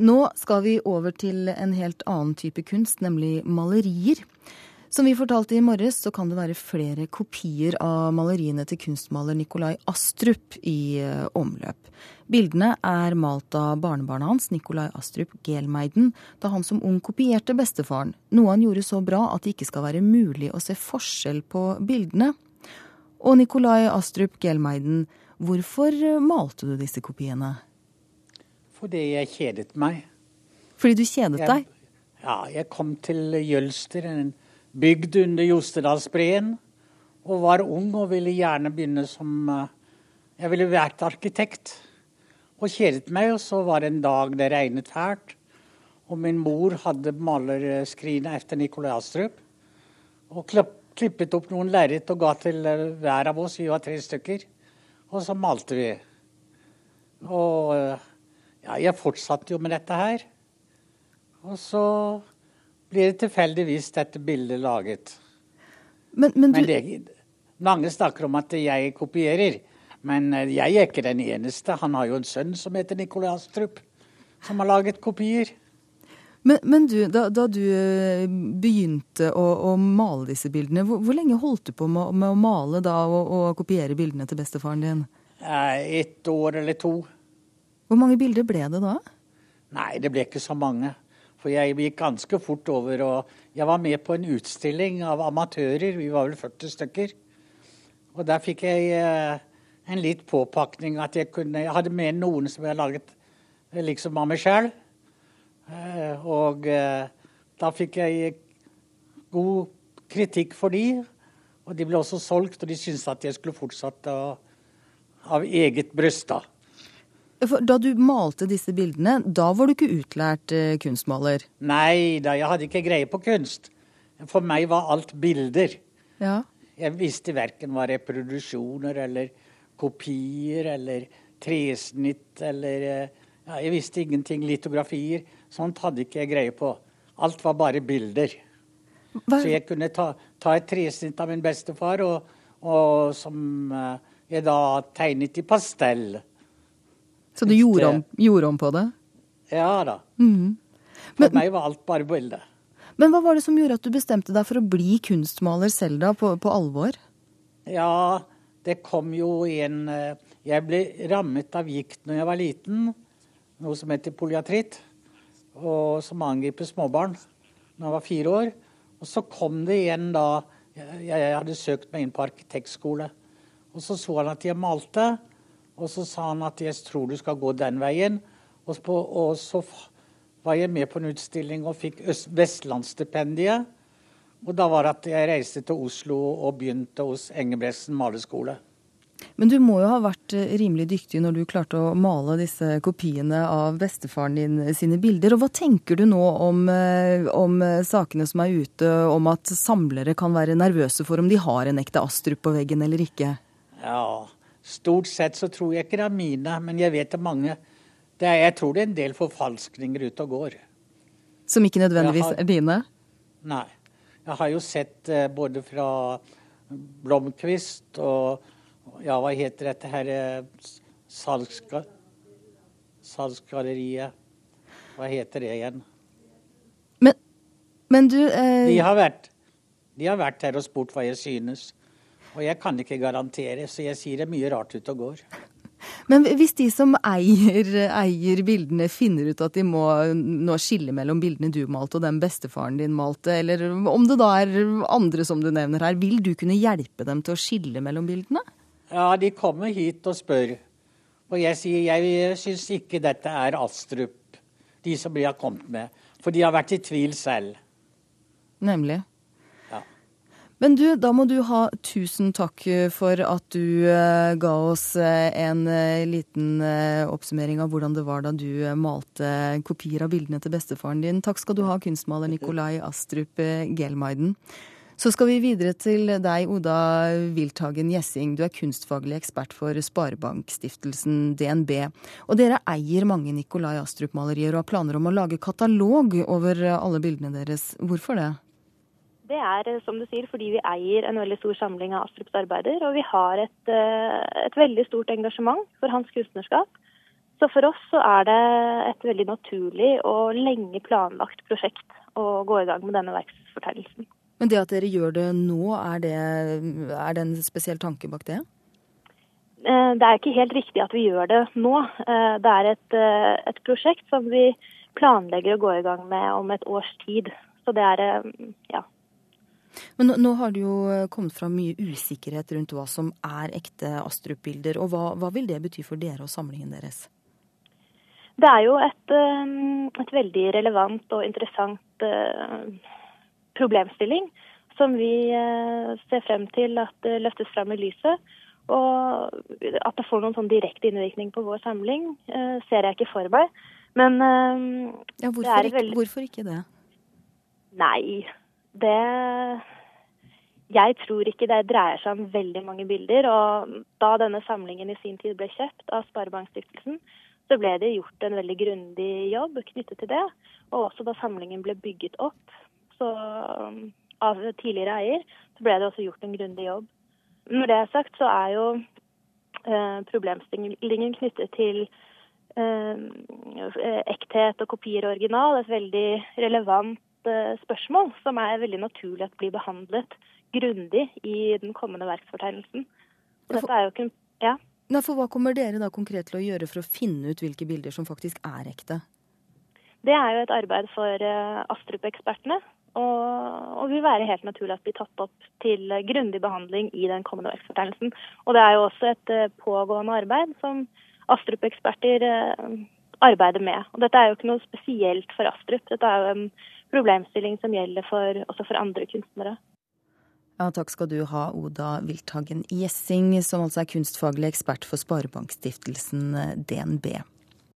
Nå skal vi over til en helt annen type kunst, nemlig malerier. Som vi fortalte i morges, så kan det være flere kopier av maleriene til kunstmaler Nikolai Astrup i eh, omløp. Bildene er malt av barnebarnet hans, Nikolai Astrup Gelmeiden, da han som ung kopierte bestefaren, noe han gjorde så bra at det ikke skal være mulig å se forskjell på bildene. Og Nikolai Astrup Gelmeiden, hvorfor eh, malte du disse kopiene? Fordi jeg kjedet meg. Fordi du kjedet deg? ja, jeg kom til Jølster, en bygd under Jostedalsbreen. Og var ung og ville gjerne begynne som eh, Jeg ville vært arkitekt. Og kjedet meg, og så var det en dag det regnet fælt. Og min mor hadde malerskrinet etter Nikolai Astrup. Og klippet opp noen lerret og ga til eh, hver av oss. Vi var tre stykker. Og så malte vi. Og eh, ja, jeg fortsatte jo med dette her. Og så blir det tilfeldigvis dette bildet laget. Men, men, men det, mange snakker om at jeg kopierer, men eh, jeg er ikke den eneste. Han har jo en sønn som heter Nikolai Astrup, som har laget kopier. Men, men du, da, da, du eh, begynte å, å, male disse bildene, hvor, hvor lenge holdt du på med, med å male da, og, og, kopiere bildene til bestefaren din? Et år eller to. Hvor mange bilder ble det da? Nei, det ble ikke så mange. For jeg gikk ganske fort over, og jeg var med på en utstilling av amatører. Vi var vel 40 stykker. Og der fikk jeg eh, en litt påpakning at jeg kunne Jeg hadde med noen som jeg laget eh, liksom av meg sjøl. Eh, og da fikk jeg god kritikk for de. Og de ble også solgt, og de syntes at jeg skulle fortsette av eget bryst. da. Da du malte disse bildene, da var du ikke utlært eh, kunstmaler? Nei da, jeg hadde ikke greie på kunst. For meg var alt bilder. Ja. Jeg visste verken hva reproduksjoner eller kopier eller tresnitt eller eh, ja, Jeg visste ingenting. Litografier. Sånt hadde ikke jeg greie på. Alt var bare bilder. Hva? Så jeg kunne ta, ta, et tresnitt av min bestefar, og, og som uh, jeg da tegnet i pastell. Så du gjorde om, gjorde om, på det? Ja da. Mm. For Men, meg var alt bare bilde. Men hva var det som gjorde at du bestemte deg for å bli kunstmaler selv, da, på, på alvor? Ja, det kom jo en eh, Jeg ble rammet av gikt når jeg var liten, noe som heter polyatritt, og som angriper småbarn når jeg var fire år. Og så kom det igjen da Jeg hadde søkt meg inn på arkitektskole. Og så så han at jeg malte. Og så sa han at jeg tror du skal gå den veien. Og, på, og så var jeg med på en utstilling og fikk Vestlandsstipendiet. Og da var det at jeg reiste til Oslo og begynte hos Engebretsen maleskole. Men du må jo ha vært eh, rimelig dyktig når du klarte å male disse kopiene av bestefaren din sine bilder. Og hva tenker du nå om, eh, om eh, sakene som er ute, om at samlere kan være nervøse for om de har en ekte Astrup på veggen eller ikke? Ja, Stort sett så tror jeg ikke det er mine, men jeg vet det er mange. Det er, jeg tror det er en del forfalskninger ute og går. Som ikke nødvendigvis har, er dine? Nei. Jeg har jo sett uh, både fra Blomkvist og ja, hva heter dette her uh, salgska, Salgsgalleriet. Hva heter det igjen? Men, men du uh... de, har vært, de har vært her og spurt hva jeg synes. Og jeg kan ikke garantere, så jeg sier det er mye rart ute og går. Men hvis de som eier, eier, bildene finner ut at de må nå skille mellom bildene du malte og den bestefaren din malte, eller om det da er andre som du nevner her, vil du kunne hjelpe dem til å skille mellom bildene? Ja, de kommer hit og spør. Og jeg sier jeg syns ikke dette er Astrup, de som de har kommet med. For de har vært i tvil selv. Nemlig. Men du, da må du ha tusen takk for at du uh, ga oss uh, en liten oppsummering av hvordan det var da du malte kopier av bildene til bestefaren din. Takk skal du ha, kunstmaler Nikolai Astrup Gelmeiden. Så skal vi videre til deg, Oda Wilthagen Gjessing. Du er kunstfaglig ekspert for Sparebankstiftelsen DNB. Og dere eier mange Nikolai Astrup-malerier og har planer om å lage katalog over alle bildene deres. Hvorfor det? Det er eh, som du sier, fordi vi eier en veldig stor samling av Astrups arbeider. Og vi har et, eh, et veldig stort engasjement for hans kunstnerskap. Så for oss så er det et veldig naturlig og lenge planlagt prosjekt å gå i gang med denne verksfortegnelsen. Men det at dere gjør det nå, er det, er det en spesiell tanke bak det? Eh, det er ikke helt riktig at vi gjør det nå. Det er et, et prosjekt som vi planlegger å gå i gang med om et års tid. Så det er ja. Men nå, nå har det jo kommet fram mye usikkerhet rundt hva som er ekte Astrup-bilder. Og hva, hva, vil det bety for dere og samlingen deres? Det er jo et, et veldig relevant og interessant problemstilling som vi ser frem til at løftes frem i lyset. Og at det får noen sånn direkte innvirkning på vår samling, ser jeg ikke for meg. Men ja, hvorfor, ikke, veldig... hvorfor ikke det? Nei, det Jeg tror ikke det dreier seg om veldig mange bilder. Og da denne samlingen i sin tid ble kjøpt av Sparebankstiftelsen, så ble det gjort en veldig grundig jobb knyttet til det. Og også da samlingen ble bygget opp så, av tidligere eier, så ble det også gjort en grundig jobb. Når det er sagt, så er jo eh, problemstillingen knyttet til eh, ekthet og kopier og original et veldig relevant eh, spørsmål, som er veldig naturlig at blir behandlet grundig i den kommende verksfortegnelsen. Er ikke ja. Nei, for Hva kommer dere da konkret til å gjøre for å finne ut hvilke bilder som faktisk er ekte? Det er jo et arbeid for uh, Astrup-ekspertene, og, og, vil være helt naturlig at blir tatt opp til grundig behandling i den kommende verksfortegnelsen. Og det er jo også et uh, pågående arbeid som Astrup-eksperter arbeider med. Og dette er jo ikke noe spesielt for Astrup. Dette er jo en problemstilling som gjelder for, også for andre kunstnere. Ja, takk skal du ha, Oda Wilthagen Gjessing, som altså er kunstfaglig ekspert for Sparebankstiftelsen DNB.